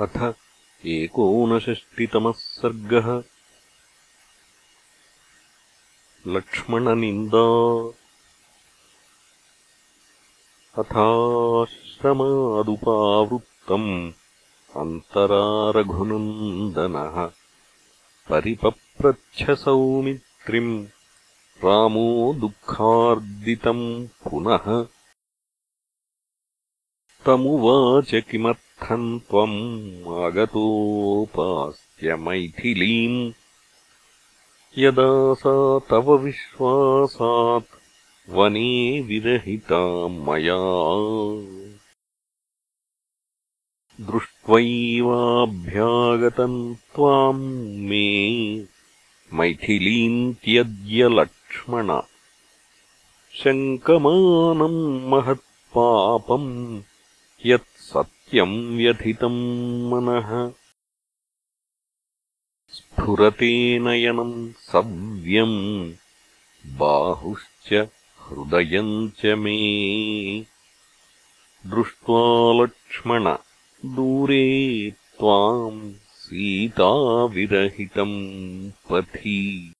अथ एकोनषष्टितमः सर्गः। लक्ष्मणनिन्दा। अथाश्रमादुपावृत्तम् अन्तरारघुनन्दनः। परिपप्रच्छसौमित्रिम् रामो दुःखार्दितम् पुनः। तमुवाच किमर्थम् त्वम् आगतोपास्य मैथिलीम् यदा सा तव विश्वासात् वने विरहिता मया। दृष्ट्वैवाभ्यागतम् त्वाम् मे मैथिलीम् त्यज्य लक्ष्मण। शङ्कमानम् महत्पापम् व्यथितम् मनः। स्फुरते नयनम् सव्यम् बाहुश्च हृदयम् च मे। दृष्ट्वा लक्ष्मण दूरे त्वाम् सीताविरहितम् पथि।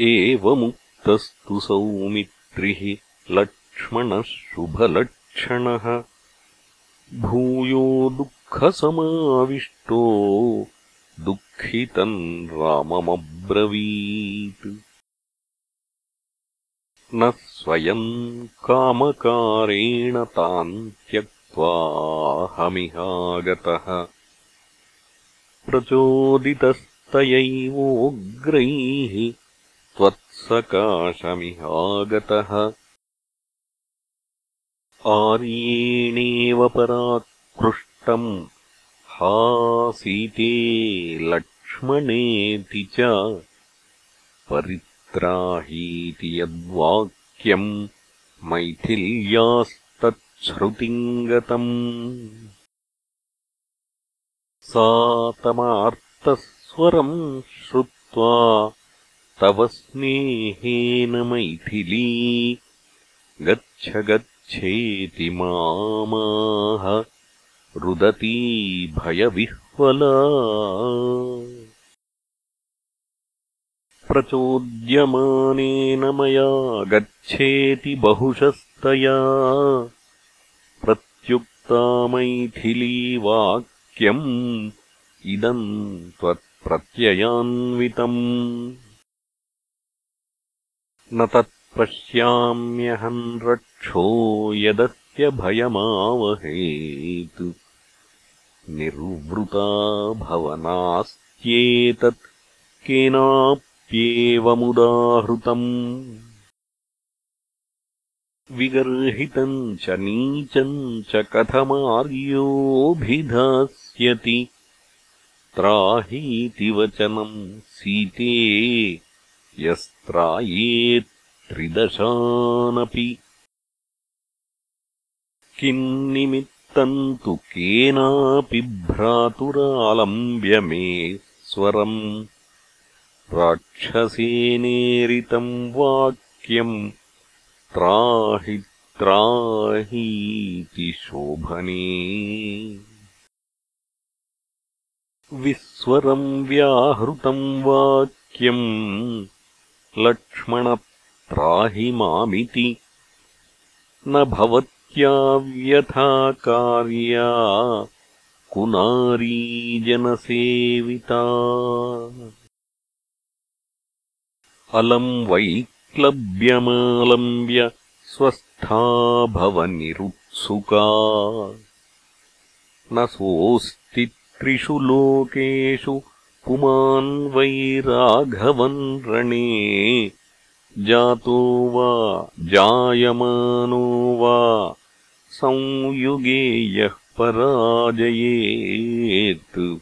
एवमुक्तस्तु सौमित्रिः लक्ष्मणः शुभलक्ष्मणः क्षणः भूयो दुःखसमाविष्टो दुःखितम् राममब्रवीत्। न स्वयम् कामकारेण तान् त्यक्त्वाहमिहागतः प्रचोदितस्तयैवोग्रैः त्वत्सकाशमिहागतः आर्येणेव पराकृष्टम् हा सीते लक्ष्मणेति च परित्राहीति यद्वाक्यम् मैथिल्यास्तच्छ्रुतिम् गतम् सा तमार्तस्वरम् श्रुत्वा तव स्नेहेन मैथिली गच्छ गच्छ ेति मामाह रुदती भयविह्वला। प्रचोद्यमानेन मया गच्छेति बहुशस्तया। प्रत्युक्ता मैथिली वाक्यम् इदम् त्वत्प्रत्ययान्वितम्। न तत् पश्याम्यहम् रक्षो यदस्य भयमावहेत् निर्वृता भवनास्त्येतत् केनाप्येवमुदाहृतम्। विगर्हितम् च नीचम् च कथमार्योऽभिधास्यति। त्राहीति वचनम् सीते यस्त्रायेत् त्रिदशानपि किम् निमित्तम् तु केनापि भ्रातुरालम्ब्य मे स्वरम् राक्षसेनेरितम् वाक्यम् त्राहि त्राहीति शोभने। विस्वरम् व्याहृतम् वाक्यम् लक्ष्मण त्राहि मामिति। न भवत्या व्यथा कार्या कुनारीजनसेविता अलम् वैक्लव्यमालम्ब्य स्वस्था भवनिरुत्सुका। न सोऽस्ति त्रिषु लोकेषु पुमान् वैराघवन् रणे। जातो वा जायमानो वा संयुगे यः पराजयेत्।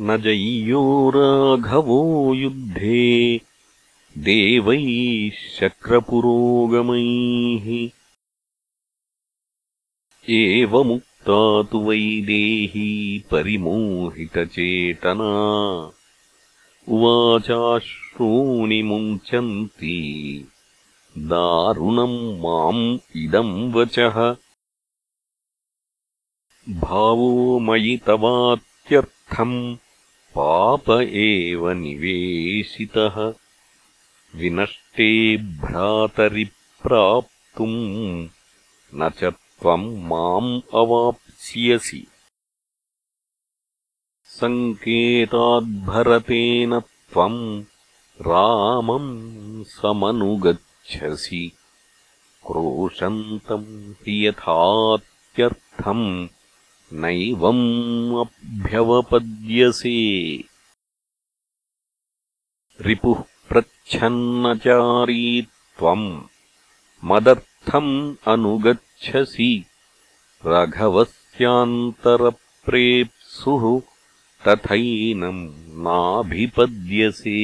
न जय्यो राघवो युद्धे देवैः शक्रपुरोगमैः। एवमुक्ता तु वैदेही परिमोहितचेतना। उवाचाश्रूणि मुञ्चन्ति दारुणम् माम् इदम् वचः। भावो मयि तवात्यर्थम् पाप एव निवेशितः। विनष्टे भ्रातरिप्राप्तुम् न च त्वम् माम् अवाप्स्यसि। सङ्केताद्भरतेन त्वम् रामम् क्रोशन्तम् हि यथात्यर्थम् नैवम् अभ्यवपद्यसे रिपुः प्रच्छन्नचारी त्वम् मदर्थम् अनुगच्छसि। रघवस्यान्तरप्रेप्सुः तथैनम् नाभिपद्यसे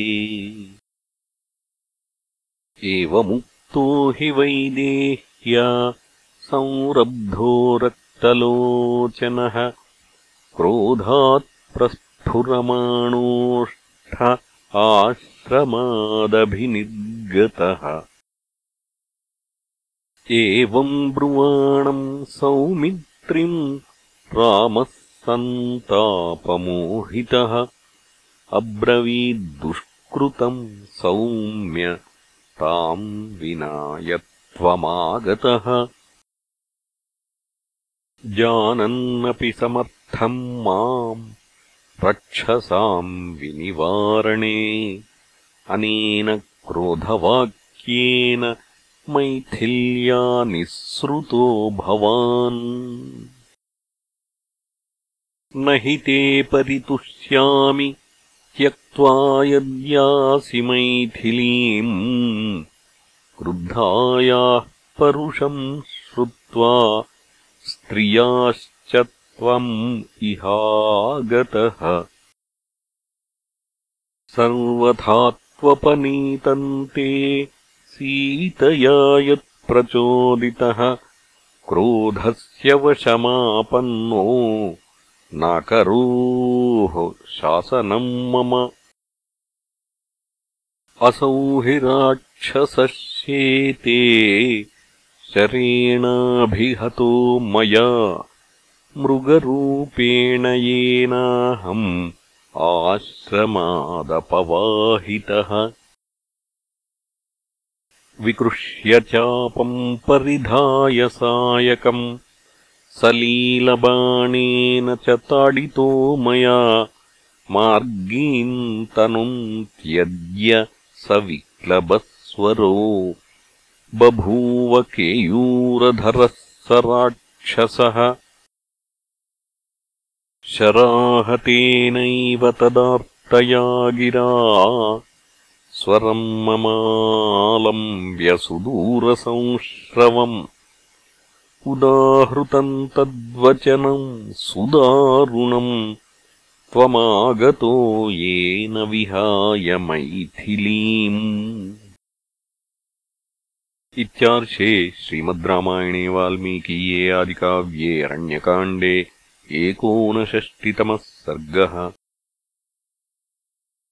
एवमुक्तो हि वैदेह्या संरब्धो रक्तलोचनः क्रोधात्प्रस्फुरमाणोष्ठ आश्रमादभिनिर्गतः। एवम् ब्रुवाणम् सौमित्रिम् रामः सन्तापमोहितः अब्रवीद्दुष्कृतम् सौम्य ताम् विनायत्वमागतः। जानन्नपि समर्थम् माम् रक्षसाम् विनिवारणे। अनेन क्रोधवाक्येन मैथिल्या निःसृतो भवान्। न हि ते परितुष्यामि त्यक्त्वा यद्यासि मैथिलीम् क्रुद्धायाः परुषम् श्रुत्वा स्त्रियाश्च त्वम् इहागतः। सर्वथा त्वपनीतम् ते सीतया यत्प्रचोदितः क्रोधस्य वशमापन्नो नाकरोः शासनम् मम असौ हि राक्षसश्येते शरेणाभिहतो मया। मृगरूपेण येनाहम् आश्रमादपवाहितः। विकृष्य चापम् परिधाय सायकम्। सलीलबाणेन च ताडितो मया। मार्गीम् तनुम् त्यज्य स विक्लबस्वरो बभूव केयूरधरः स राक्षसः शराहतेनैव तदार्तया गिरा स्वरम् ममालम् व्यसुदूरसंश्रवम् उदाहृतम् तद्वचनम् सुदारुणम् त्वमागतो येन विहाय मैथिलीम्। इत्यार्षे श्रीमद् रामायणे वाल्मीकीये आदिकाव्ये अरण्यकाण्डे एकोनषष्टितमः सर्गः